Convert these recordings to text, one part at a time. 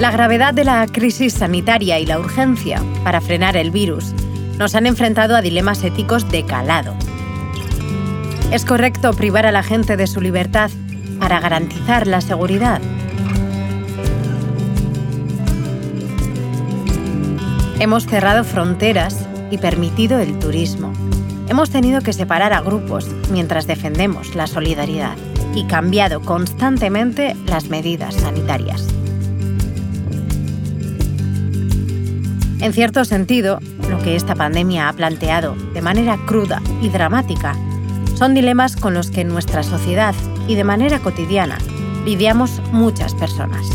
La gravedad de la crisis sanitaria y la urgencia para frenar el virus nos han enfrentado a dilemas éticos de calado. ¿Es correcto privar a la gente de su libertad para garantizar la seguridad? Hemos cerrado fronteras y permitido el turismo. Hemos tenido que separar a grupos mientras defendemos la solidaridad y cambiado constantemente las medidas sanitarias. En cierto sentido, lo que esta pandemia ha planteado de manera cruda y dramática son dilemas con los que en nuestra sociedad y de manera cotidiana lidiamos muchas personas.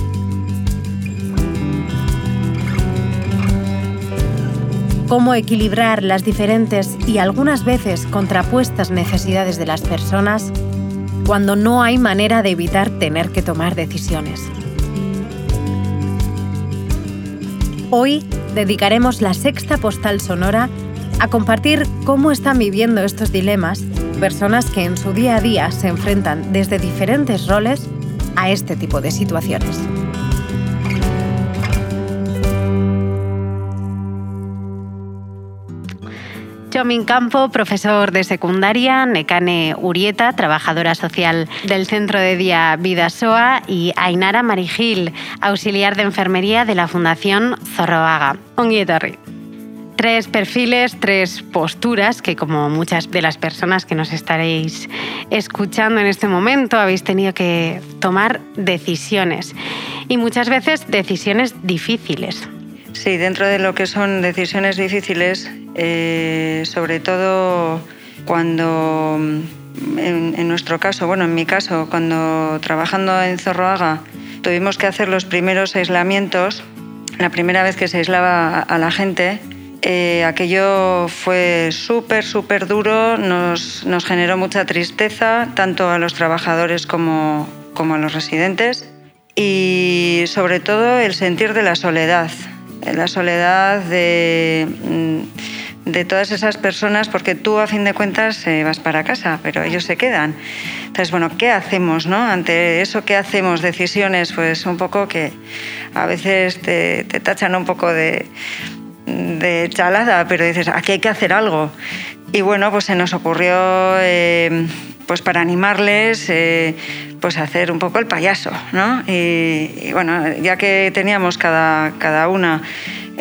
Cómo equilibrar las diferentes y algunas veces contrapuestas necesidades de las personas cuando no hay manera de evitar tener que tomar decisiones. Hoy dedicaremos la sexta postal sonora a compartir cómo están viviendo estos dilemas personas que en su día a día se enfrentan desde diferentes roles a este tipo de situaciones. Chomin Campo, profesor de secundaria, Necane Urieta, trabajadora social del Centro de Día Vidasoa y Ainara Marigil, auxiliar de enfermería de la Fundación Zorroaga. Ongietarri. Tres perfiles, tres posturas que como muchas de las personas que nos estaréis escuchando en este momento habéis tenido que tomar decisiones y muchas veces decisiones difíciles. Sí, dentro de lo que son decisiones difíciles, eh, sobre todo cuando, en, nuestro caso, bueno, en mi caso, cuando trabajando en Zorroaga, tuvimos que hacer los primeros aislamientos, la primera vez que se aislaba a la gente, eh, aquello fue súper, súper duro, nos, nos, generó mucha tristeza, tanto a los trabajadores como, como a los residentes, y sobre todo el sentir de la soledad la soledad de, mm, de todas esas personas, porque tú a fin de cuentas eh, vas para casa, pero ellos se quedan. Entonces, bueno, ¿qué hacemos? No? Ante eso, ¿qué hacemos? Decisiones, pues un poco que a veces te, tachan un poco de, de chalada, pero dices, aquí hay que hacer algo. Y bueno, pues se nos ocurrió, eh, pues para animarles, eh, pues hacer un poco el payaso, ¿no? Y, bueno, ya que teníamos cada, cada una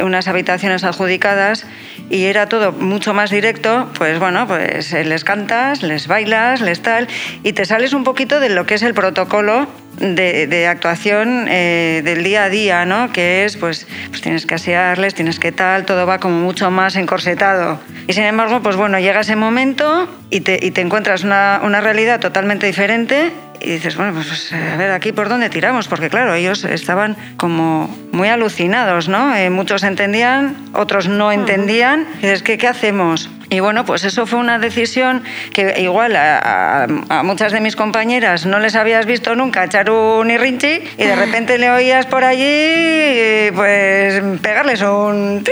unas habitaciones adjudicadas y era todo mucho más directo, pues bueno, pues les cantas, les bailas, les tal, y te sales un poquito de lo que es el protocolo de, actuación eh, del día a día, ¿no? Que es, pues, pues tienes que asearles, tienes que tal, todo va como mucho más encorsetado. Y sin embargo, pues bueno, llega ese momento y te, y te encuentras una, una realidad totalmente diferente y dices, bueno, pues, pues a ver, aquí por dónde tiramos, porque claro, ellos estaban como muy alucinados, ¿no? Eh, muchos entendían, otros no entendían. Y dices, ¿qué, qué hacemos? Y bueno, pues eso fue una decisión que igual a, muchas de mis compañeras no les habías visto nunca echar un irrinchi y de repente le oías por allí pues pegarles un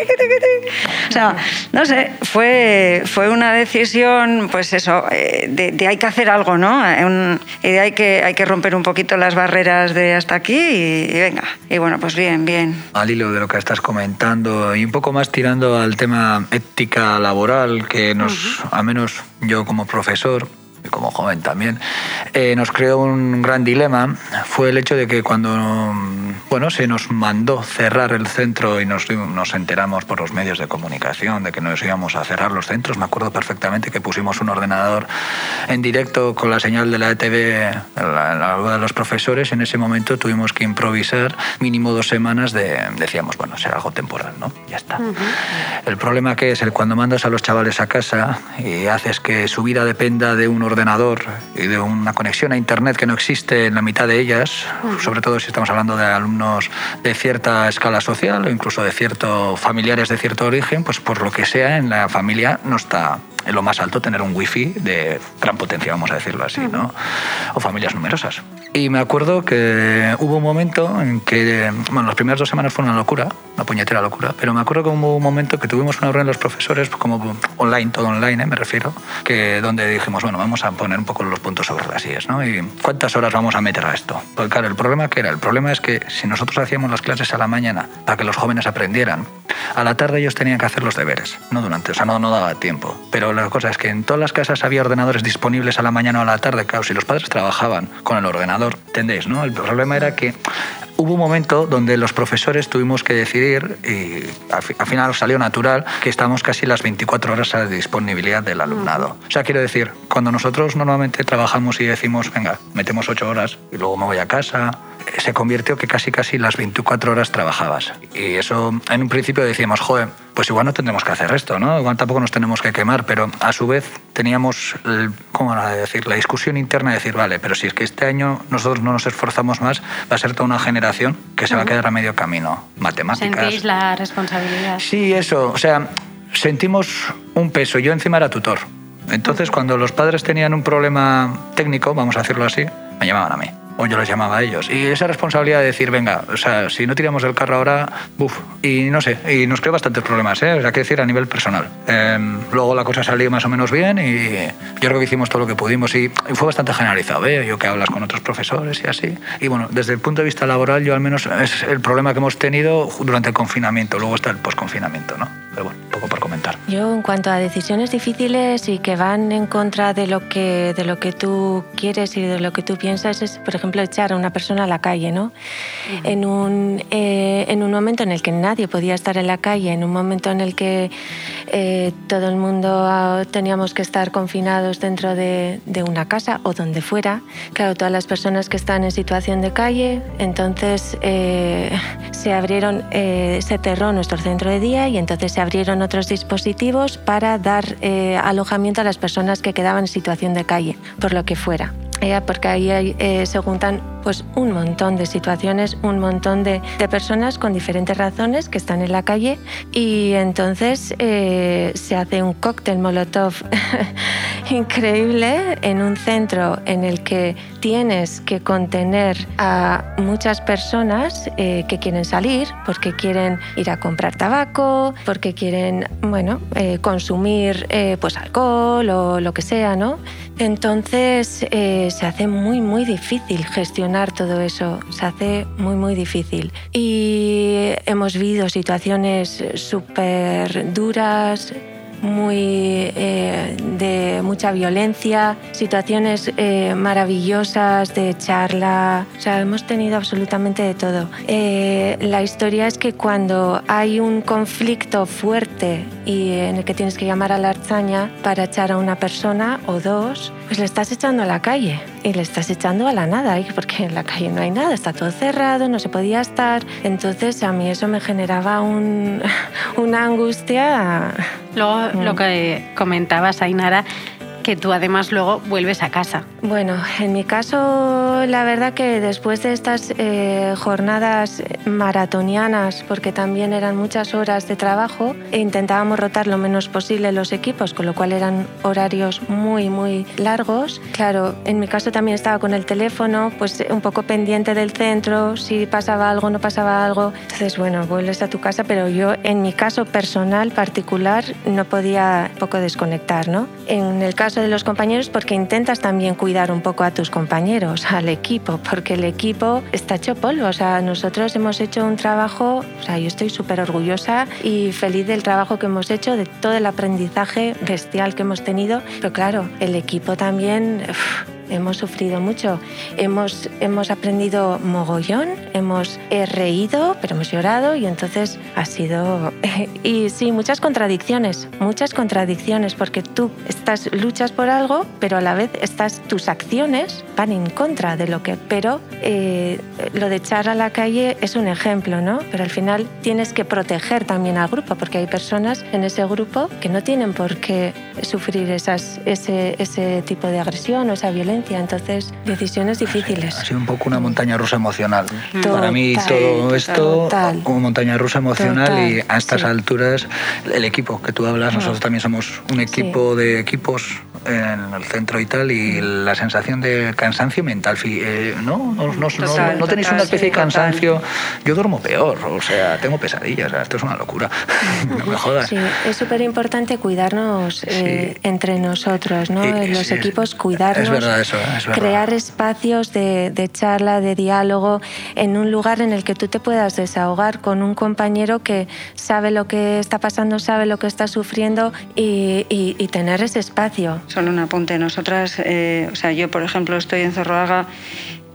O sea, no sé, fue, fue una decisión, pues eso, eh, de, hay que hacer algo, ¿no? y de hay que, hay que romper un poquito las barreras de hasta aquí y, venga. Y bueno, pues bien, bien. Al hilo de lo que estás comentando y un poco más tirando al tema ética laboral, que nos, a menos yo como profesor, como joven también, eh, nos creó un gran dilema fue el hecho de que cuando bueno, se nos mandó cerrar el centro y nos, nos enteramos por los medios de comunicación de que nos íbamos a cerrar los centros, me acuerdo perfectamente que pusimos un ordenador en directo con la señal de la ETV en la, de los profesores. En ese momento tuvimos que improvisar mínimo dos semanas de, decíamos, bueno, será algo temporal, ¿no? Ya está. El problema que es el cuando mandas a los chavales a casa y haces que su vida dependa de un ordenador ordenador y de una conexión a Internet que no existe en la mitad de ellas, sobre todo si estamos hablando de alumnos de cierta escala social o incluso de ciertos familiares de cierto origen, pues por lo que sea en la familia no está en lo más alto tener un wifi de gran potencia, vamos a decirlo así, ¿no? O familias numerosas. Y me acuerdo que hubo un momento en que, bueno, las primeras dos semanas fue una locura, una puñetera locura. Pero me acuerdo que hubo un momento que tuvimos una reunión los profesores, como online, todo online, ¿eh? me refiero, que donde dijimos, bueno, vamos a poner un poco los puntos sobre las IES, ¿no? Y cuántas horas vamos a meter a esto. Porque claro, el problema que era, el problema es que si nosotros hacíamos las clases a la mañana para que los jóvenes aprendieran, a la tarde ellos tenían que hacer los deberes, no durante, o sea, no, no daba tiempo. Pero la cosa es que en todas las casas había ordenadores disponibles a la mañana o a la tarde, claro, si los padres trabajaban con el ordenador, ¿entendéis? ¿no? El problema era que hubo un momento donde los profesores tuvimos que decidir, y al, final salió natural, que estamos casi las 24 horas a disponibilidad del alumnado. O sea, quiero decir, cuando nosotros normalmente trabajamos y decimos, venga, metemos 8 horas y luego me voy a casa, se convirtió que casi casi las 24 horas trabajabas. Y eso, en un principio decíamos, joder, pues igual no tendremos que hacer esto, ¿no? Igual tampoco nos tenemos que quemar, pero a su vez teníamos, ¿cómo decir?, la discusión interna de decir, vale, pero si es que este año nosotros no nos esforzamos más, va a ser toda una generación que se va a quedar a medio camino. Matemáticas. ¿Sentís la responsabilidad? Sí, eso. O sea, sentimos un peso. Yo encima era tutor. Entonces, cuando los padres tenían un problema técnico, vamos a decirlo así, me llamaban a mí o yo les llamaba a ellos. Y esa responsabilidad de decir, venga, o sea, si no tiramos el carro ahora, buf, y no sé, y nos creó bastantes problemas, ¿eh? O sea, que decir, a nivel personal. Em, luego la cosa salió más o menos bien y yo creo que hicimos todo lo que pudimos y, fue bastante generalizado, ¿eh? Yo que hablas con otros profesores y así. Y bueno, desde el punto de vista laboral, yo al menos es el problema que hemos tenido durante el confinamiento, luego está el posconfinamiento, ¿no? Pero bueno, poco por comentar. Yo, en cuanto a decisiones difíciles y que van en contra de lo que, de lo que tú quieres y de lo que tú piensas, es, por ejemplo, echar a una persona a la calle, ¿no? en, un, eh, en un momento en el que nadie podía estar en la calle, en un momento en el que eh, todo el mundo ah, teníamos que estar confinados dentro de, de, una casa o donde fuera. Claro, todas las personas que están en situación de calle, entonces eh, se abrieron, se cerró nuestro centro de día y entonces se abrieron otros dispositivos para dar alojamiento a las personas que quedaban en situación de calle, por lo que fuera. Porque ahí eh, se juntan pues un montón de situaciones, un montón de, personas con diferentes razones que están en la calle y entonces eh, se hace un cóctel molotov increíble en un centro en el que tienes que contener a muchas personas eh, que quieren salir porque quieren ir a comprar tabaco, porque quieren, bueno, eh, consumir pues alcohol o lo que sea, ¿no? Entonces se hace muy, muy difícil gestionar todo eso. Se hace muy, muy difícil. Y hemos vivido situaciones súper duras, muy eh, de mucha violencia, situaciones eh, maravillosas de charla, o sea, hemos tenido absolutamente de todo. Eh, la historia es que cuando hay un conflicto fuerte y en el que tienes que llamar a la arzaña para echar a una persona o dos, pues le estás echando a la calle y le estás echando a la nada, porque en la calle no hay nada, está todo cerrado, no se podía estar. Entonces a mí eso me generaba un, una angustia. Lo mm. que comentabas, Ainara, que tú además luego vuelves a casa. Bueno, en mi caso, la verdad que después de estas eh, jornadas maratonianas, porque también eran muchas horas de trabajo, intentábamos rotar lo menos posible los equipos, con lo cual eran horarios muy, muy largos. Claro, en mi caso también estaba con el teléfono, pues un poco pendiente del centro, si pasaba algo, no pasaba algo. Entonces, bueno, vuelves a tu casa, pero yo en mi caso personal, particular, no podía poco desconectar, ¿no? En el caso de los compañeros porque intentas también cuidar un poco a tus compañeros, al equipo, porque el equipo está hecho polvo. O sea, nosotros hemos hecho un trabajo, o sea, yo estoy súper orgullosa y feliz del trabajo que hemos hecho, de todo el aprendizaje bestial que hemos tenido. Pero claro, el equipo también hemos sufrido mucho, hemos, hemos aprendido mogollón, hemos reído, pero hemos llorado y entonces ha sido... y sí, muchas contradicciones, muchas contradicciones, porque tú estás, luchas por algo, pero a la vez estás, tus acciones van en contra de lo que... Pero eh, lo de echar a la calle es un ejemplo, ¿no? Pero al final tienes que proteger también al grupo, porque hay personas en ese grupo que no tienen por qué sufrir esas, ese, ese tipo de agresión o esa violencia entonces decisiones difíciles. Ha sido un poco una montaña rusa emocional. Para mí todo esto como montaña rusa emocional y a estas alturas el equipo que tú hablas, nosotros también somos un equipo de equipos en el centro y tal y la sensación de cansancio mental, eh, ¿no? No, tenéis una especie de cansancio. Yo duermo peor, o sea, tengo pesadillas, esto es una locura. no me jodas. Sí, es súper importante cuidarnos eh, entre nosotros, ¿no? en los equipos, cuidarnos. Es verdad eso, es verdad. Crear espacios de, de charla, de diálogo, en un lugar en el que tú te puedas desahogar con un compañero que sabe lo que está pasando, sabe lo que está sufriendo y, tener ese espacio. Solo un apunte. Nosotras, eh, o sea, yo por ejemplo estoy en Zorroaga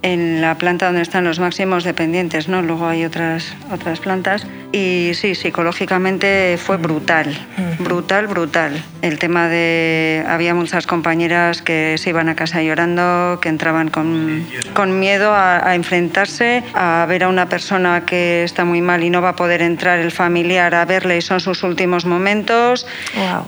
en la planta donde están los máximos dependientes, ¿no? Luego hay otras, otras plantas. Y sí, psicológicamente fue brutal, brutal, brutal. El tema de... Había muchas compañeras que se iban a casa llorando, que entraban con, con miedo a, enfrentarse, a ver a una persona que está muy mal y no va a poder entrar el familiar a verle y son sus últimos momentos.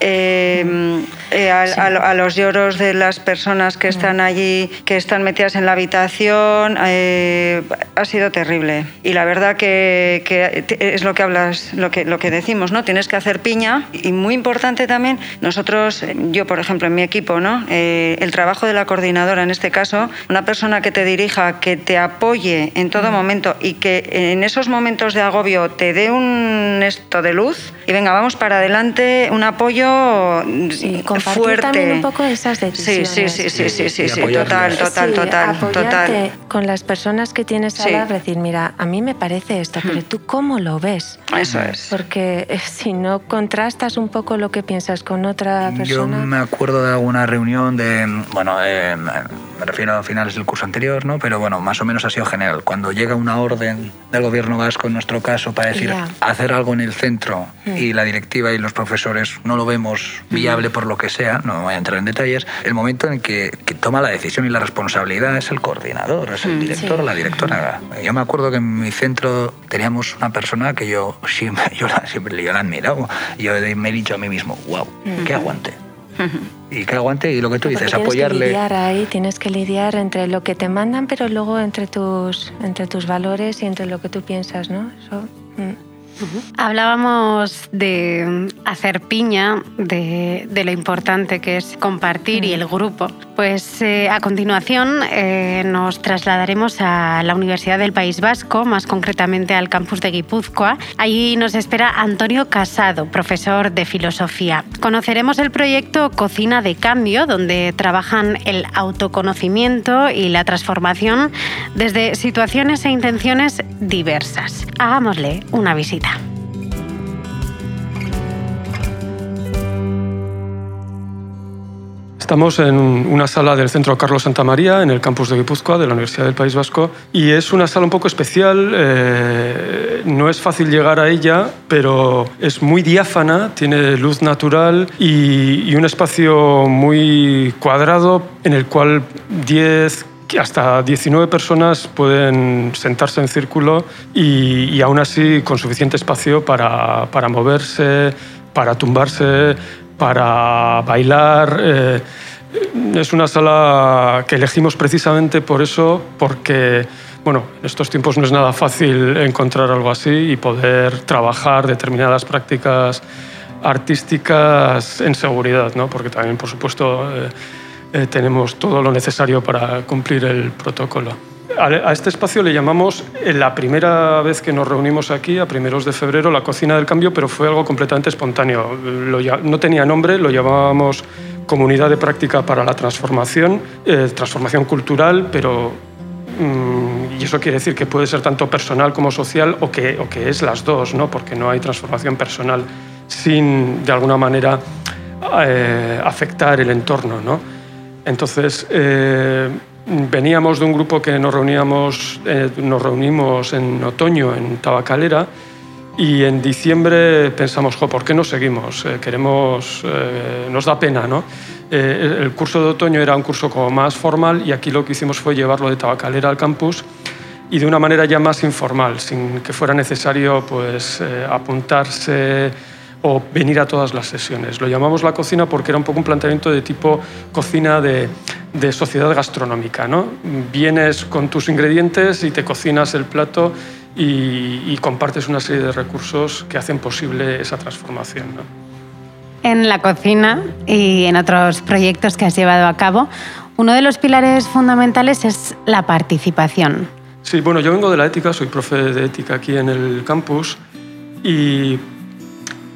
Eh, eh, a, los lloros de las personas que están allí, que están metidas en la habitación, eh, ha sido terrible. Y la verdad que, que es lo que hablas, lo que, lo que decimos, ¿no? Tienes que hacer piña y muy importante también, nosotros, yo por ejemplo en mi equipo, ¿no? Eh, el trabajo de la coordinadora en este caso, una persona que te dirija, que te apoye en todo momento y que en esos momentos de agobio te dé un esto de luz y venga, vamos para adelante, un apoyo sí, fuerte. también un poco esas decisiones. Sí, sí, sí, sí, sí, sí, total, total, total, total. Con las personas que tienes al lado, decir, mira, a mí me parece esto, pero tú cómo lo ves? Eso es. Porque eh, si no contrastas un poco lo que piensas con otra persona. Yo me acuerdo de alguna reunión de, bueno, eh, me refiero a finales del curso anterior, ¿no? Pero bueno, más o menos ha sido general. Cuando llega una orden del gobierno vasco, en nuestro caso, para decir hacer algo en el centro mm. y la directiva y los profesores no lo vemos viable por lo que sea, no voy a entrar en detalles, el momento en que, que toma la decisión y la responsabilidad es el coordinador, es el mm, director o la directora. Yo me acuerdo que en mi centro teníamos una persona que yo siempre, yo la, siempre yo la he admirado. Yo me he dicho a mí mismo, wow, qué aguante. y que aguante y lo que tú dices, tienes apoyarle. Que lidiar ahí, tienes que lidiar entre lo que te mandan, pero luego entre tus, entre tus valores y entre lo que tú piensas, ¿no? Eso, mm. Hablábamos de hacer piña, de, lo importante que es compartir y el grupo. Pues eh, a continuación eh, nos trasladaremos a la Universidad del País Vasco, más concretamente al campus de Guipúzcoa. Allí nos espera Antonio Casado, profesor de filosofía. Conoceremos el proyecto Cocina de Cambio, donde trabajan el autoconocimiento y la transformación desde situaciones e intenciones diversas. Hagámosle una visita. Estamos en una sala del Centro Carlos Santa María, en el campus de Guipúzcoa, de la Universidad del País Vasco, y es una sala un poco especial. Eh, no es fácil llegar a ella, pero es muy diáfana, tiene luz natural y, y un espacio muy cuadrado en el cual 10, hasta 19 personas pueden sentarse en círculo y, aún así con suficiente espacio para, para moverse, para tumbarse, para bailar. Eh, es una sala que elegimos precisamente por eso, porque bueno, en estos tiempos no es nada fácil encontrar algo así y poder trabajar determinadas prácticas artísticas en seguridad, ¿no? porque también, por supuesto, eh, eh, tenemos todo lo necesario para cumplir el protocolo. A este espacio le llamamos eh, la primera vez que nos reunimos aquí, a primeros de febrero, la cocina del cambio, pero fue algo completamente espontáneo. no tenía nombre, lo llamábamos Comunidad de Práctica para la Transformación, eh, transformación cultural, pero mm, y eso quiere decir que puede ser tanto personal como social o que, o que es las dos, ¿no? porque no hay transformación personal sin, de alguna manera, afectar el entorno. ¿no? Entonces, eh, veníamos de un grupo que nos, reuníamos, eh, nos reunimos en otoño en Tabacalera y en diciembre pensamos, ¿por qué no seguimos? Eh, queremos, nos da pena, ¿no? el curso de otoño era un curso como más formal y aquí lo que hicimos fue llevarlo de Tabacalera al campus y de una manera ya más informal, sin que fuera necesario pues, apuntarse o venir a todas las sesiones. Lo llamamos la cocina porque era un poco un planteamiento de tipo cocina de, de sociedad gastronómica. ¿no? Vienes con tus ingredientes y te cocinas el plato y, compartes una serie de recursos que hacen posible esa transformación. ¿no? en la cocina y en otros proyectos que has llevado a cabo, uno de los pilares fundamentales es la participación. Sí, bueno, yo vengo de la ética, soy profe de ética aquí en el campus y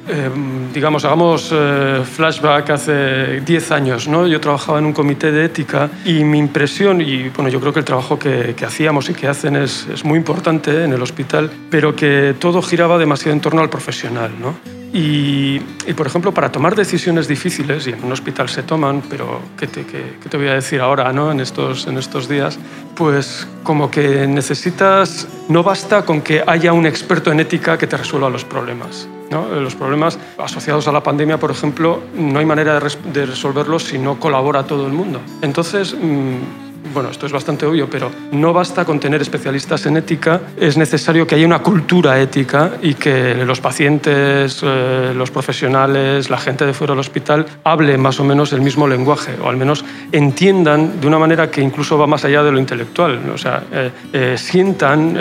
Em, digamos, hagamos eh, flashback hace 10 años, ¿no? Yo trabajaba en un comité de ética y mi impresión, y bueno, yo creo que el trabajo que, que hacíamos y que hacen es, es, muy importante en el hospital, pero que todo giraba demasiado en torno al profesional, ¿no? Y, y, por ejemplo, para tomar decisiones difíciles, y en un hospital se toman, pero ¿qué te, qué, qué te voy a decir ahora ¿no? en, estos, en estos días? Pues como que necesitas, no basta con que haya un experto en ética que te resuelva los problemas. ¿no? Los problemas asociados a la pandemia, por ejemplo, no hay manera de, de resolverlos si no colabora todo el mundo. Entonces, mmm, bueno, esto es bastante obvio, pero no basta con tener especialistas en ética, es necesario que haya una cultura ética y que los pacientes, eh, los profesionales, la gente de fuera del hospital hable más o menos el mismo lenguaje, o al menos entiendan de una manera que incluso va más allá de lo intelectual, o sea, eh, eh, sientan,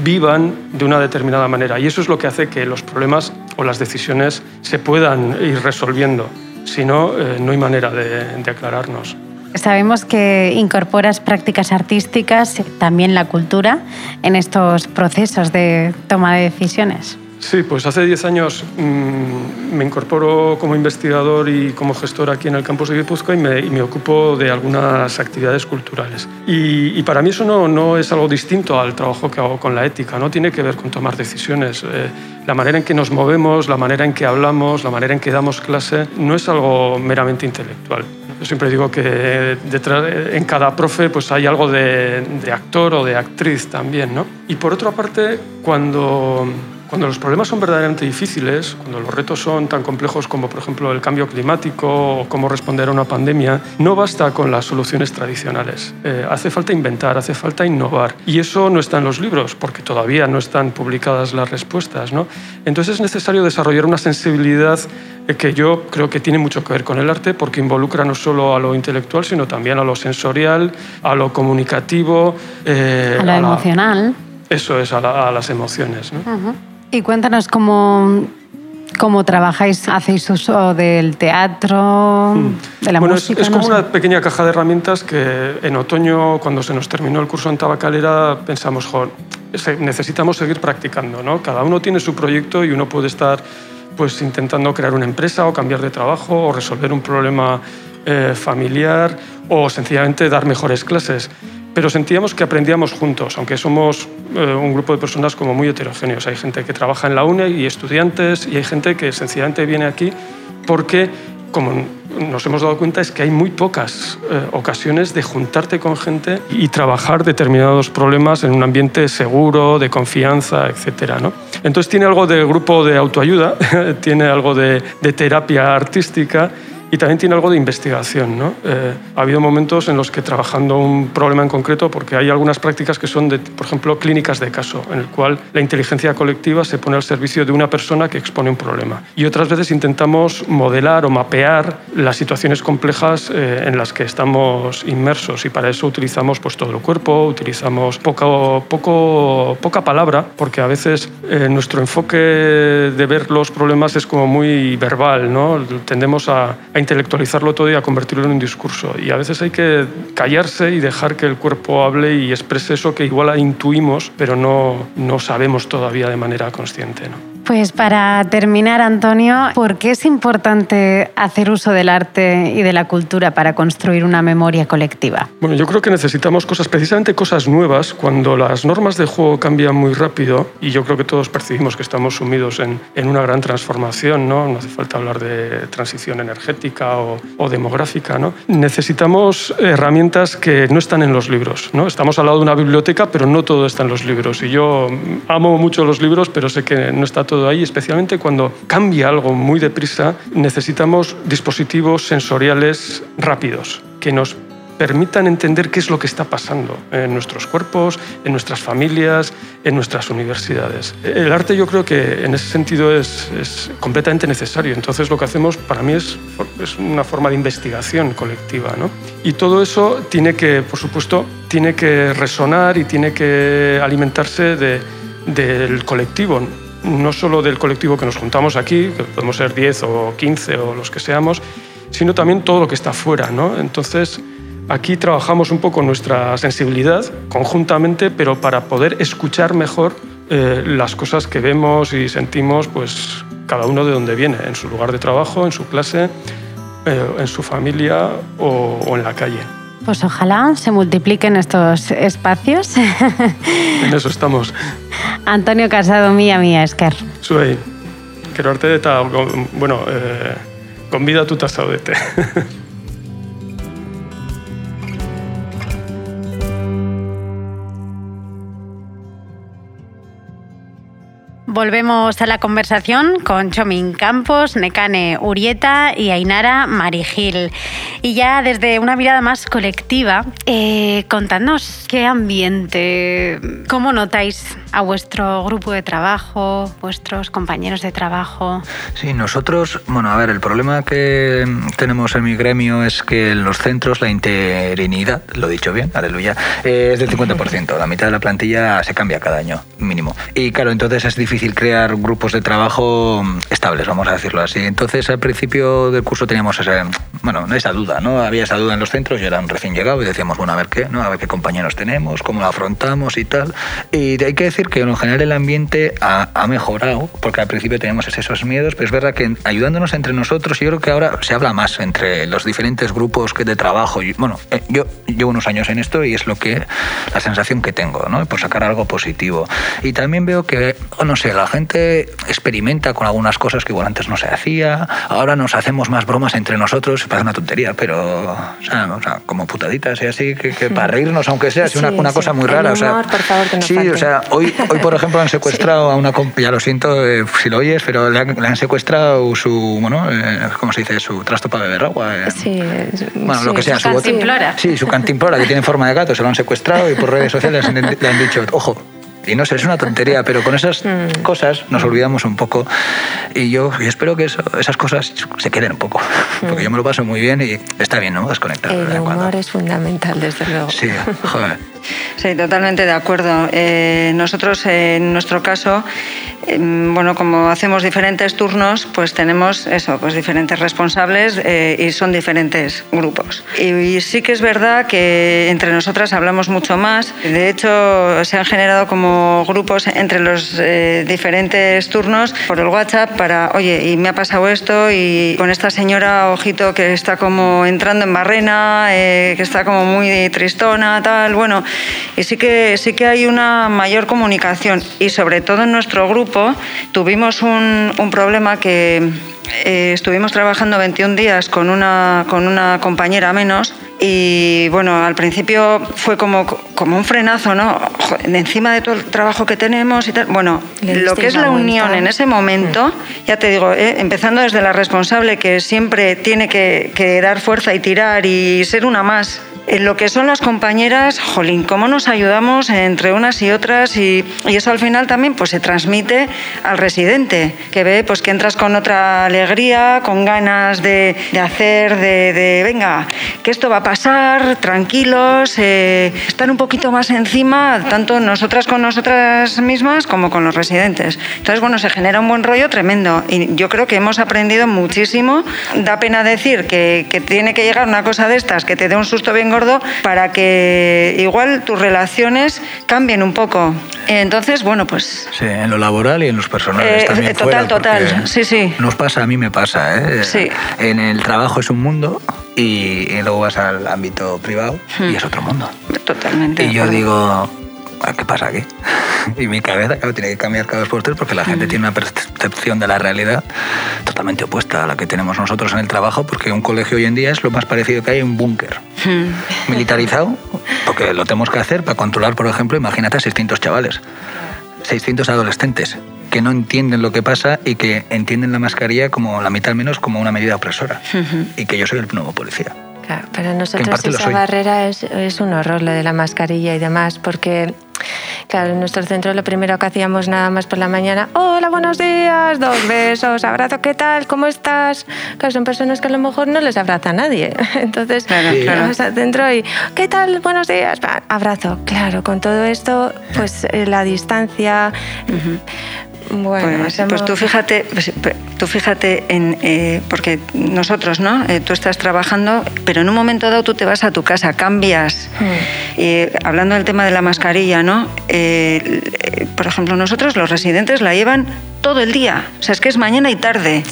vivan de una determinada manera. Y eso es lo que hace que los problemas o las decisiones se puedan ir resolviendo. Si no, no hay manera de aclararnos. Sabemos que incorporas prácticas artísticas, también la cultura, en estos procesos de toma de decisiones. Sí, pues hace 10 años mmm, me incorporo como investigador y como gestor aquí en el campus de Guipúzcoa y me, y me ocupo de algunas actividades culturales. Y, y para mí eso no, no, es algo distinto al trabajo que hago con la ética, no tiene que ver con tomar decisiones. Eh, la manera en que nos movemos, la manera en que hablamos, la manera en que damos clase, no es algo meramente intelectual. Yo siempre digo que detrás, en cada profe pues hay algo de, de actor o de actriz también. ¿no? Y por otra parte, cuando cuando los problemas son verdaderamente difíciles, cuando los retos son tan complejos como, por ejemplo, el cambio climático o cómo responder a una pandemia, no basta con las soluciones tradicionales. Eh, hace falta inventar, hace falta innovar. Y eso no está en los libros, porque todavía no están publicadas las respuestas. ¿no? Entonces es necesario desarrollar una sensibilidad que yo creo que tiene mucho que ver con el arte, porque involucra no solo a lo intelectual, sino también a lo sensorial, a lo comunicativo. Eh, a lo a emocional. La... Eso es, a, la, a las emociones. ¿no? Uh -huh. Y cuéntanos cómo, cómo trabajáis, hacéis uso del teatro, de la bueno, música. Es, es como no una pequeña caja de herramientas que en otoño, cuando se nos terminó el curso en Tabacalera, pensamos, jo, necesitamos seguir practicando. ¿no? Cada uno tiene su proyecto y uno puede estar pues, intentando crear una empresa o cambiar de trabajo o resolver un problema eh, familiar o sencillamente dar mejores clases pero sentíamos que aprendíamos juntos, aunque somos eh, un grupo de personas como muy heterogéneos. Hay gente que trabaja en la UNE y estudiantes, y hay gente que sencillamente viene aquí porque, como nos hemos dado cuenta, es que hay muy pocas eh, ocasiones de juntarte con gente y trabajar determinados problemas en un ambiente seguro, de confianza, etc. ¿no? Entonces tiene algo de grupo de autoayuda, tiene algo de, de terapia artística y también tiene algo de investigación. ¿no? Eh, ha habido momentos en los que trabajando un problema en concreto, porque hay algunas prácticas que son, por ejemplo, clínicas de caso, en el cual la inteligencia colectiva se pone al servicio de una persona que expone un problema. Y otras veces intentamos modelar o mapear las situaciones complejas eh, en las que estamos inmersos y para eso utilizamos pues, todo el cuerpo, utilizamos poco, poco, poca palabra, porque a veces eh, nuestro enfoque de ver los problemas es como muy verbal, ¿no? tendemos a, a intelectualizarlo todo y a convertirlo en un discurso. Y a veces hay que callarse y dejar que el cuerpo hable y exprese eso que igual intuimos, pero no, no sabemos todavía de manera consciente. Pues para terminar, Antonio, ¿por qué es importante hacer uso del arte y de la cultura para construir una memoria colectiva? Bueno, yo creo que necesitamos cosas, precisamente cosas nuevas, cuando las normas de juego cambian muy rápido, y yo creo que todos percibimos que estamos sumidos en, en una gran transformación, ¿no? no hace falta hablar de transición energética o, o demográfica, ¿no? necesitamos herramientas que no están en los libros. ¿no? Estamos al lado de una biblioteca, pero no todo está en los libros, y yo amo mucho los libros, pero sé que no está todo todo ahí, especialmente cuando cambia algo muy deprisa, necesitamos dispositivos sensoriales rápidos que nos permitan entender qué es lo que está pasando en nuestros cuerpos, en nuestras familias, en nuestras universidades. El arte yo creo que en ese sentido es, es completamente necesario. Entonces lo que hacemos para mí es, es una forma de investigación colectiva. ¿no? Y todo eso tiene que, por supuesto, tiene que resonar y tiene que alimentarse de, del colectivo no solo del colectivo que nos juntamos aquí, que podemos ser 10 o 15 o los que seamos, sino también todo lo que está fuera. ¿no? Entonces, aquí trabajamos un poco nuestra sensibilidad conjuntamente, pero para poder escuchar mejor eh, las cosas que vemos y sentimos, pues cada uno de donde viene, en su lugar de trabajo, en su clase, eh, en su familia o, o en la calle. Pues ojalá se multipliquen estos espacios. En eso estamos. Antonio Casado, mía, mía, esker. Zuei, gero arte eta, bueno, eh, gonbidatuta zaudete. Volvemos a la conversación con Chomin Campos, Necane Urieta y Ainara Marigil. Y ya desde una mirada más colectiva, eh, contadnos qué ambiente, cómo notáis a vuestro grupo de trabajo, vuestros compañeros de trabajo. Sí, nosotros, bueno, a ver, el problema que tenemos en mi gremio es que en los centros la interinidad, lo he dicho bien, aleluya, es del 50%. La mitad de la plantilla se cambia cada año, mínimo. Y claro, entonces es difícil crear grupos de trabajo estables, vamos a decirlo así. Entonces al principio del curso teníamos ese, bueno, esa duda, ¿no? Había esa duda en los centros, yo era un recién llegado y decíamos, bueno, a ver qué, ¿no? A ver qué compañeros tenemos, cómo lo afrontamos y tal. Y hay que decir que en general el ambiente ha, ha mejorado, porque al principio teníamos esos miedos, pero es verdad que ayudándonos entre nosotros, yo creo que ahora se habla más entre los diferentes grupos de trabajo. Bueno, eh, yo llevo unos años en esto y es lo que la sensación que tengo, ¿no? Por sacar algo positivo. Y también veo que, no sé, la gente experimenta con algunas cosas que igual antes no se hacía. Ahora nos hacemos más bromas entre nosotros, parece una tontería, pero o sea, o sea, como putaditas y así, que, que para reírnos, aunque sea, es una, Sí, una sí. cosa muy El rara. o sea, humor, por favor, que no sí, falte. o sea, hoy, hoy por ejemplo han secuestrado a una ya lo siento eh, si lo oyes, pero le han, le han secuestrado su, bueno, eh, ¿cómo se dice? Su trasto para beber agua. eh. Sí, Bueno, lo que sea, su su cantimplora. Sí, su cantimplora que tiene forma de gato, se lo han secuestrado y por redes sociales le han dicho, ojo. Y no sé, es una tontería, pero con esas Mm. cosas nos olvidamos un poco. Y yo, espero que eso- esas cosas se queden un poco. Porque yo me lo paso muy bien y está bien, ¿no? Desconectar. Mm. El cuando. humor es fundamental, desde luego. Sí, joder. Sí, totalmente de acuerdo. Eh, nosotros, en nuestro caso, eh, bueno, como hacemos diferentes turnos, pues tenemos eso, pues diferentes responsables eh, y son diferentes grupos. Y, y sí que es verdad que entre nosotras hablamos mucho más. De hecho, se han generado como grupos entre los eh, diferentes turnos por el WhatsApp para, oye, y me ha pasado esto y con esta señora, ojito, que está como entrando en barrena, eh, que está como muy tristona, tal, bueno, y sí que, sí que hay una mayor comunicación. Y sobre todo en nuestro grupo tuvimos un, un problema que eh, estuvimos trabajando 21 días con una, con una compañera menos y bueno, al principio fue como, como un frenazo, ¿no? Joder, encima de todo el trabajo que tenemos y tal. Bueno, Le lo que es la unión en ese momento, ya te digo, eh, empezando desde la responsable que siempre tiene que, que dar fuerza y tirar y ser una más. En lo que son las compañeras, jolín, cómo nos ayudamos entre unas y otras y, y eso al final también pues se transmite al residente, que ve pues que entras con otra alegría, con ganas de, de hacer, de, de, venga, que esto va a pasar, tranquilos, eh, estar un poquito más encima, tanto nosotras con nosotras mismas como con los residentes. Entonces, bueno, se genera un buen rollo tremendo y yo creo que hemos aprendido muchísimo. Da pena decir que, que tiene que llegar una cosa de estas, que te dé un susto bien gordo, para que igual tus relaciones cambien un poco. Entonces, bueno, pues Sí, en lo laboral y en los personales Eh, también. eh, total, fuera, total. Sí, sí. Nos pasa, a mí me pasa, ¿eh? Sí. En el trabajo es un mundo y, y luego vas al ámbito privado y es otro mundo. totalmente. Y yo digo, "¿Ah, ¿qué pasa aquí? Y mi cabeza, claro, tiene que cambiar cada dos por tres porque la gente tiene una percepción de la realidad totalmente opuesta a la que tenemos nosotros en el trabajo porque un colegio hoy en día es lo más parecido que hay a un búnker Mm. militarizado, porque lo tenemos que hacer para controlar, por ejemplo, imagínate a 600 chavales, 600 adolescentes que no entienden lo que pasa y que entienden la mascarilla como la mitad al menos como una medida opresora y que yo soy el nuevo policía. Claro, para nosotros esa soy. barrera es, es un horror, lo de la mascarilla y demás, porque, claro, en nuestro centro lo primero que hacíamos nada más por la mañana, hola, buenos días, dos besos, abrazo, ¿qué tal? ¿Cómo estás? Claro, son personas que a lo mejor no les abraza nadie. Entonces, Claro, Sí. claro. vas al centro y, ¿qué tal? Buenos días, abrazo. Claro, con todo esto, pues eh, la distancia... Bueno, pues, pues tú fíjate, pues, tú fíjate en eh, porque nosotros, ¿no? Eh, tú estás trabajando, pero en un momento dado tú te vas a tu casa, cambias. Mm. hablando del tema de la mascarilla, ¿no? Eh, por ejemplo, nosotros los residentes la llevan todo el día. O sea, es que es mañana y tarde.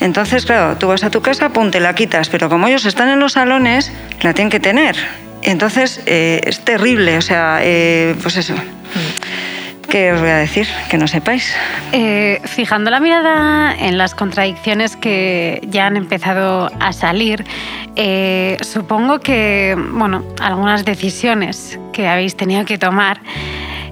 Entonces, claro, tú vas a tu casa, pum, te la quitas, pero como ellos están en los salones, la tienen que tener. Entonces, es terrible, o sea, pues eso. Mm. ¿Qué os voy a decir? Que no sepáis. Eh, fijando la mirada en las contradicciones que ya han empezado a salir, eh, supongo que, bueno, algunas decisiones que habéis tenido que tomar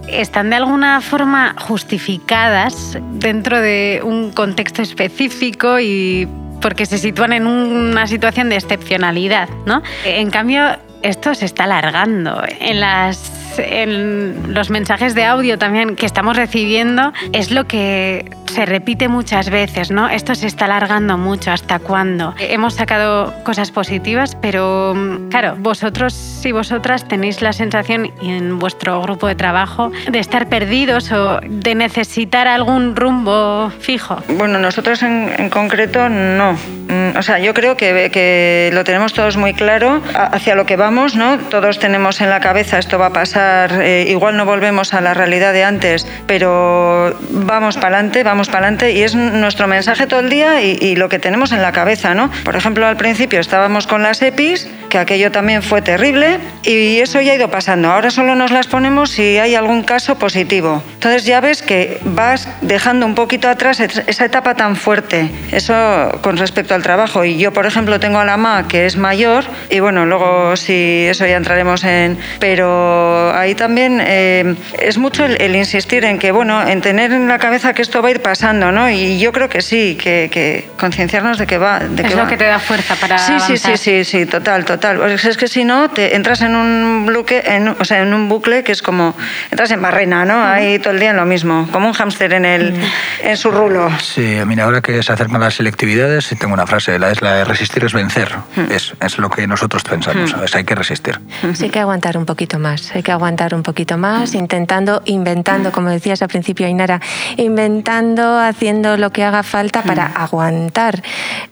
están de alguna forma justificadas dentro de un contexto específico y porque se sitúan en una situación de excepcionalidad, ¿no? En cambio, esto se está alargando. En las en los mensajes de audio también que estamos recibiendo es lo que se repite muchas veces, ¿no? Esto se está alargando mucho, ¿hasta cuándo? Hemos sacado cosas positivas, pero claro, vosotros y vosotras tenéis la sensación en vuestro grupo de trabajo de estar perdidos o de necesitar algún rumbo fijo. Bueno, nosotros en, concreto no. Mm, o sea, yo creo que, que lo tenemos todos muy claro hacia lo que vamos, ¿no? Todos tenemos en la cabeza esto va a pasar, eh, igual no volvemos a la realidad de antes, pero vamos para adelante, vamos para adelante y es nuestro mensaje todo el día y, lo que tenemos en la cabeza, ¿no? Por ejemplo, al principio estábamos con las EPIs, que aquello también fue terrible y eso ya ha ido pasando. Ahora solo nos las ponemos si hay algún caso positivo. Entonces ya ves que vas dejando un poquito atrás esa etapa tan fuerte. Eso con respecto al trabajo. Y yo, por ejemplo, tengo a la MA que es mayor y bueno, luego si eso ya entraremos en... Pero ahí también eh, es mucho el, insistir en que, bueno, en tener en la cabeza que esto va a ir pasando ¿no? Y yo creo que sí, que, concienciarnos de que va. De es lo que te da fuerza para. Sí, sí, sí, sí, sí, total, total. es que si no, te entras en un bucle, en, o sea, en un bucle que es como. Entras en barrena, ¿no? Ahí todo el día en lo mismo, como un hámster en, el, en su rulo. Sí, mira, ahora que se acercan las selectividades, tengo una frase, la, es la de resistir es vencer. Es, es lo que nosotros pensamos, Hay que resistir. Sí, hay que aguantar un poquito más, hay que aguantar un poquito más, intentando, inventando, como decías al principio, Ainara, inventando haciendo lo que haga falta para hmm. aguantar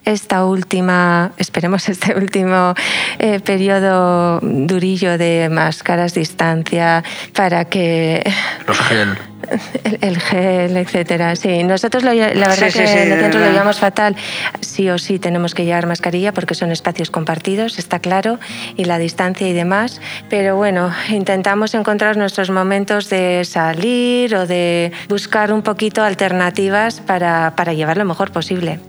esta última, esperemos este último eh, periodo durillo de máscaras, distancia, para que... Los gel. El, gel, etcétera. Sí, nosotros la verdad que en el centro lo llevamos fatal. Sí o sí tenemos que llevar mascarilla porque son espacios compartidos, está claro, y la distancia y demás. Pero bueno, intentamos encontrar nuestros momentos de salir o de buscar un poquito alternativas para, para llevar lo mejor posible.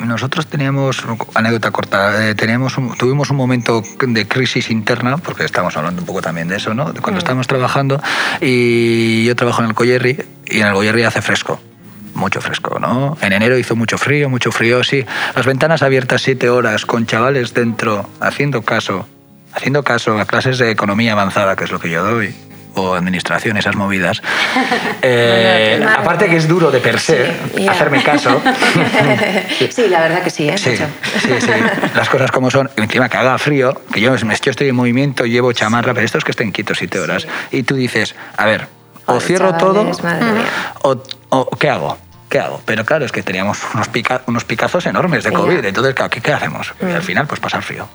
Nosotros teníamos, anécdota corta, eh, teníamos tuvimos un momento de crisis interna, porque estamos hablando un poco también de eso, ¿no? De cuando estábamos trabajando, y yo trabajo en el Collerri, y en el Collerri hace fresco mucho fresco, ¿no? En enero hizo mucho frío, mucho frío, sí. Las ventanas abiertas siete horas con chavales dentro haciendo caso, haciendo caso a clases de economía avanzada, que es lo que yo doy o administración, esas movidas. Eh, aparte que es duro de per se, hacerme caso. sí, la verdad que sí, ¿eh? Sí, sí, sí, Las cosas como son. Encima que haga frío, que yo, yo estoy en movimiento, llevo chamarra, pero esto es que estén quietos siete horas. Y tú dices, a ver, o cierro todo, o, o ¿qué hago? ¿qué hago? Pero claro, es que teníamos unos, unos picazos enormes de COVID, entonces, ¿qué, qué hacemos? Y al mm. final, pues pasar frío.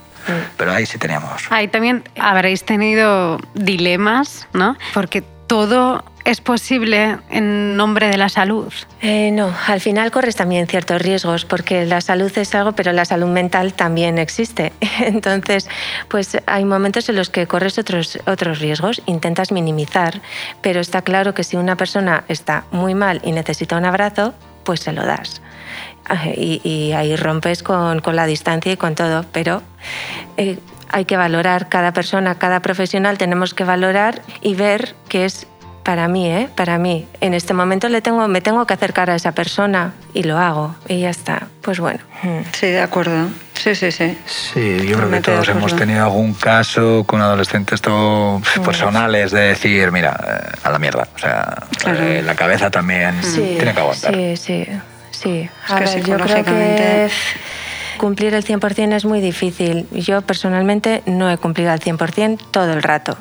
Pero ahí sí teníamos. Ahí también habréis tenido dilemas, ¿no? Porque todo es posible en nombre de la salud? Eh, no, al final corres también ciertos riesgos porque la salud es algo, pero la salud mental también existe. Entonces, pues hay momentos en los que corres otros, otros riesgos, intentas minimizar, pero está claro que si una persona está muy mal y necesita un abrazo, pues se lo das. Y, ahí rompes con, con, la distancia y con todo, pero eh, hay que valorar cada persona, cada profesional, tenemos que valorar y ver qué es para mí, ¿eh? Para mí. En este momento le tengo, me tengo que acercar a esa persona y lo hago y ya está. Pues bueno. Mm. Sí, de acuerdo. Sí, sí, sí. Sí, yo creo que todos hemos tenido algún caso con adolescentes todo mm. personales de decir, mira, eh, a la mierda. O sea, eh, la cabeza también tiene que aguantar. Sí, sí, sí. A ver, yo creo que cumplir el 100% es muy difícil. Yo personalmente no he cumplido al 100% todo el rato.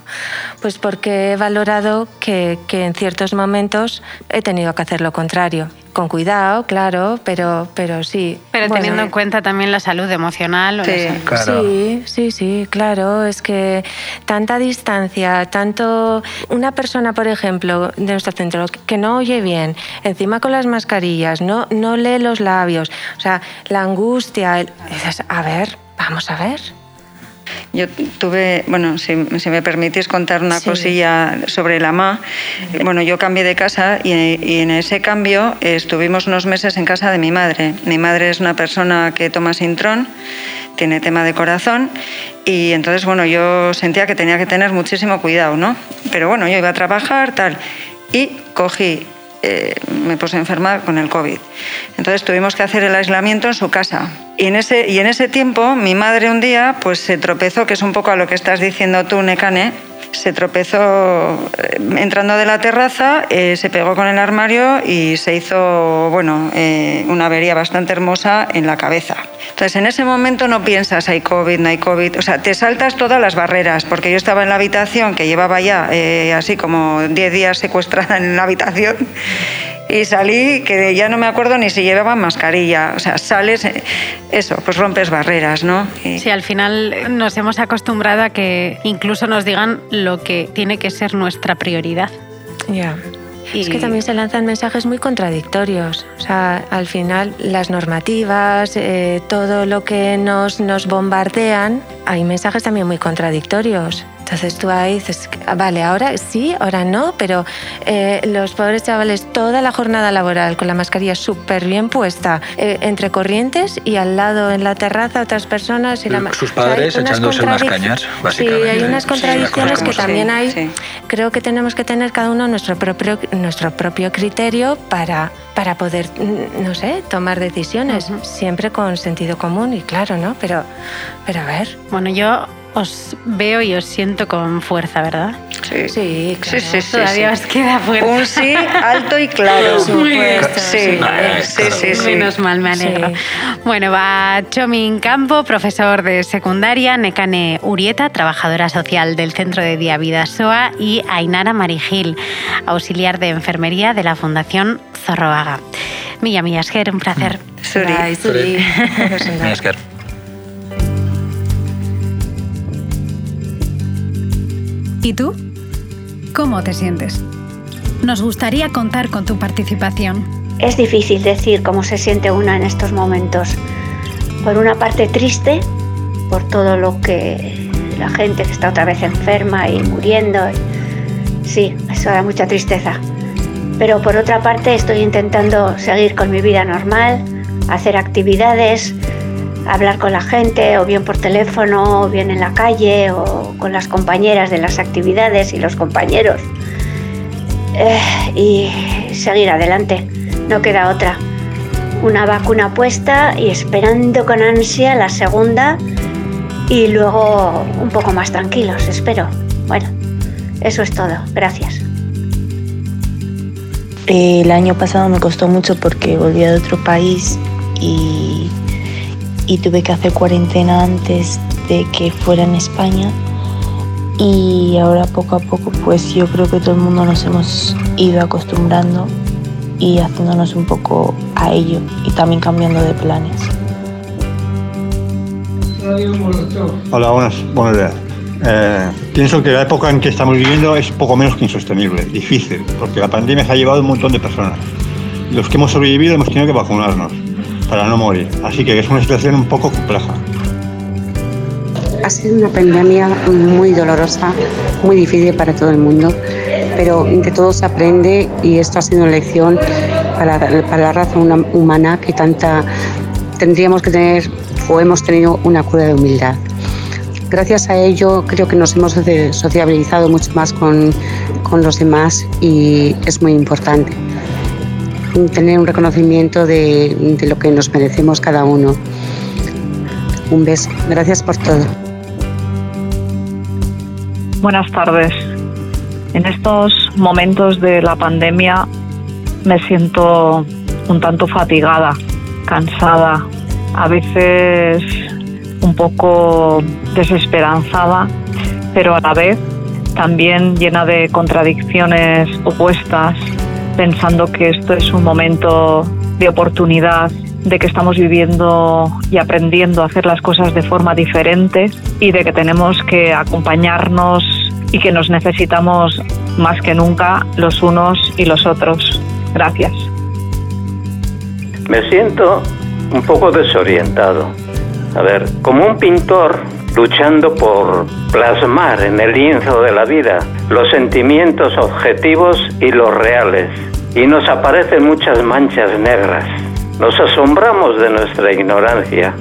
Pues porque he valorado que, que en ciertos momentos he tenido que hacer lo contrario con cuidado, claro, pero, pero sí. Pero teniendo en cuenta también la salud emocional. Sí, sí, sí, sí, claro. Es que tanta distancia, tanto una persona, por ejemplo, de nuestro centro que no oye bien, encima con las mascarillas, no, no lee los labios, o sea, la angustia, dices, a ver, vamos a ver. Yo tuve, bueno, si, me permitís contar una cosilla sobre la MA. Bueno, yo cambié de casa y, en ese cambio estuvimos unos meses en casa de mi madre. Mi madre es una persona que toma sintrón, tiene tema de corazón y entonces, bueno, yo sentía que tenía que tener muchísimo cuidado, ¿no? Pero bueno, yo iba a trabajar, tal, y cogí eh, me puse enferma con el COVID. Entonces tuvimos que hacer el aislamiento en su casa. Y en, ese, y en ese tiempo mi madre un día pues se tropezó, que es un poco a lo que estás diciendo tú, Necane, se tropezó eh, entrando de la terraza, eh, se pegó con el armario y se hizo, bueno, una avería bastante hermosa en la cabeza. Entonces, en ese momento no piensas, hay COVID, no hay COVID, o sea, te saltas todas las barreras, porque yo estaba en la habitación, que llevaba ya eh, así como 10 días secuestrada en la habitación, y salí que ya no me acuerdo ni si llevaba mascarilla. O sea, sales, eso, pues rompes barreras, ¿no? Sí, al final nos hemos acostumbrado a que incluso nos digan lo que tiene que ser nuestra prioridad. Ya. Es que también se lanzan mensajes muy contradictorios. O sea, al final las normativas, eh, todo lo que nos, nos bombardean, hay mensajes también muy contradictorios. Entonces tú ahí dices, ah, vale, ahora sí, ahora no, pero eh, los pobres chavales toda la jornada laboral con la mascarilla súper bien puesta, eh, entre corrientes y al lado en la terraza otras personas. Y Sus padres echándose unas cañas, básicamente. Sí, hay unas contradicciones que también hay. Creo que tenemos que tener cada uno nuestro propio, nuestro propio criterio para, para poder, mm, no sé, tomar decisiones, siempre con sentido común y claro, ¿no? Pero, pero a ver. Bueno, yo os veo y os siento con fuerza, ¿verdad? Sí, sí, sí, sí, Todavía os queda fuerza. Un sí alto y claro. Muy bien. Sí, sí, sí, sí, Menos mal, me alegro. Bueno, va Chomin Campo, profesor de secundaria, Necane Urieta, trabajadora social del Centro de Día Vida SOA y Ainara Marigil, auxiliar de enfermería de la Fundación Zorroaga. Milla Millasker, un placer. Suri. Suri. Millasker. ¿Y tú? ¿Cómo te sientes? Nos gustaría contar con tu participación. Es difícil decir cómo se siente una en estos momentos. Por una parte triste, por todo lo que la gente que está otra vez enferma y muriendo. Sí, eso da mucha tristeza. Pero por otra parte estoy intentando seguir con mi vida normal, hacer actividades, hablar con la gente, o bien por teléfono, o bien en la calle, o con las compañeras de las actividades y los compañeros. Eh, y seguir adelante, no queda otra. Una vacuna puesta y esperando con ansia la segunda y luego un poco más tranquilos, espero. Bueno, eso es todo. Gracias. El año pasado me costó mucho porque volvía de otro país y y tuve que hacer cuarentena antes de que fuera en España y ahora poco a poco pues yo creo que todo el mundo nos hemos ido acostumbrando y haciéndonos un poco a ello y también cambiando de planes. Hola, buenas, buenos días. Eh, pienso que la época en que estamos viviendo es poco menos que insostenible, difícil, porque la pandemia se ha llevado un montón de personas. Los que hemos sobrevivido hemos tenido que vacunarnos para no morir. Así que es una situación un poco compleja. Ha sido una pandemia muy dolorosa, muy difícil para todo el mundo, pero de todo se aprende y esto ha sido una lección para, para la raza humana que tanta tendríamos que tener o hemos tenido una cura de humildad. Gracias a ello creo que nos hemos sociabilizado mucho más con, con los demás y es muy importante tener un reconocimiento de, lo que nos merecemos cada uno. Un beso. Gracias por todo. Buenas tardes. En estos momentos de la pandemia me siento un tanto fatigada, cansada, a veces un poco desesperanzada, pero a la vez también llena de contradicciones opuestas, pensando que esto es un momento de oportunidad, de que estamos viviendo y aprendiendo a hacer las cosas de forma diferente y de que tenemos que acompañarnos y que nos necesitamos más que nunca los unos y los otros. Gracias. Me siento un poco desorientado. A ver, como un pintor luchando por plasmar en el lienzo de la vida los sentimientos objetivos y los reales. Y nos aparecen muchas manchas negras. Nos asombramos de nuestra ignorancia.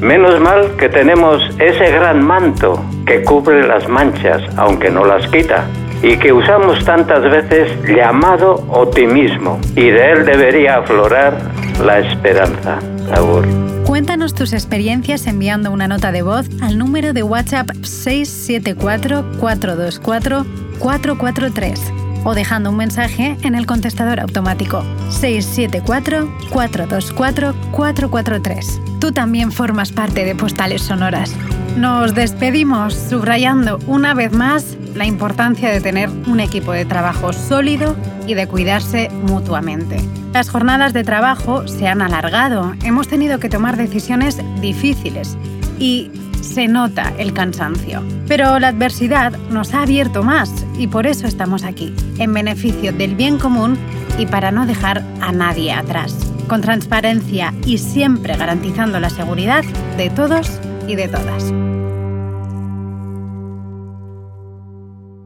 Menos mal que tenemos ese gran manto que cubre las manchas, aunque no las quita, y que usamos tantas veces llamado optimismo, y de él debería aflorar la esperanza. Agur. Cuéntanos tus experiencias enviando una nota de voz al número de WhatsApp 674-424-443 o dejando un mensaje en el contestador automático 674-424-443. Tú también formas parte de Postales Sonoras. Nos despedimos subrayando una vez más la importancia de tener un equipo de trabajo sólido y de cuidarse mutuamente. Las jornadas de trabajo se han alargado, hemos tenido que tomar decisiones difíciles y se nota el cansancio. Pero la adversidad nos ha abierto más y por eso estamos aquí, en beneficio del bien común y para no dejar a nadie atrás, con transparencia y siempre garantizando la seguridad de todos y de todas.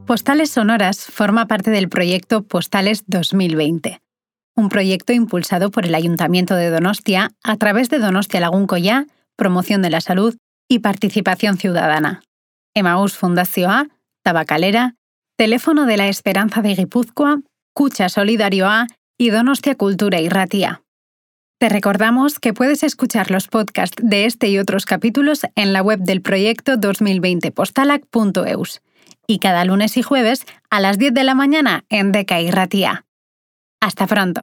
Postales Sonoras forma parte del proyecto Postales 2020, un proyecto impulsado por el Ayuntamiento de Donostia a través de Donostia Laguncoya, promoción de la salud y participación ciudadana. Emaús A, Tabacalera, Teléfono de la Esperanza de Guipúzcoa, Cucha Solidario A y Donostia Cultura y Ratia. Te recordamos que puedes escuchar los podcasts de este y otros capítulos en la web del proyecto 2020postalac.eus y cada lunes y jueves a las 10 de la mañana en Deca y Ratia. Hasta pronto.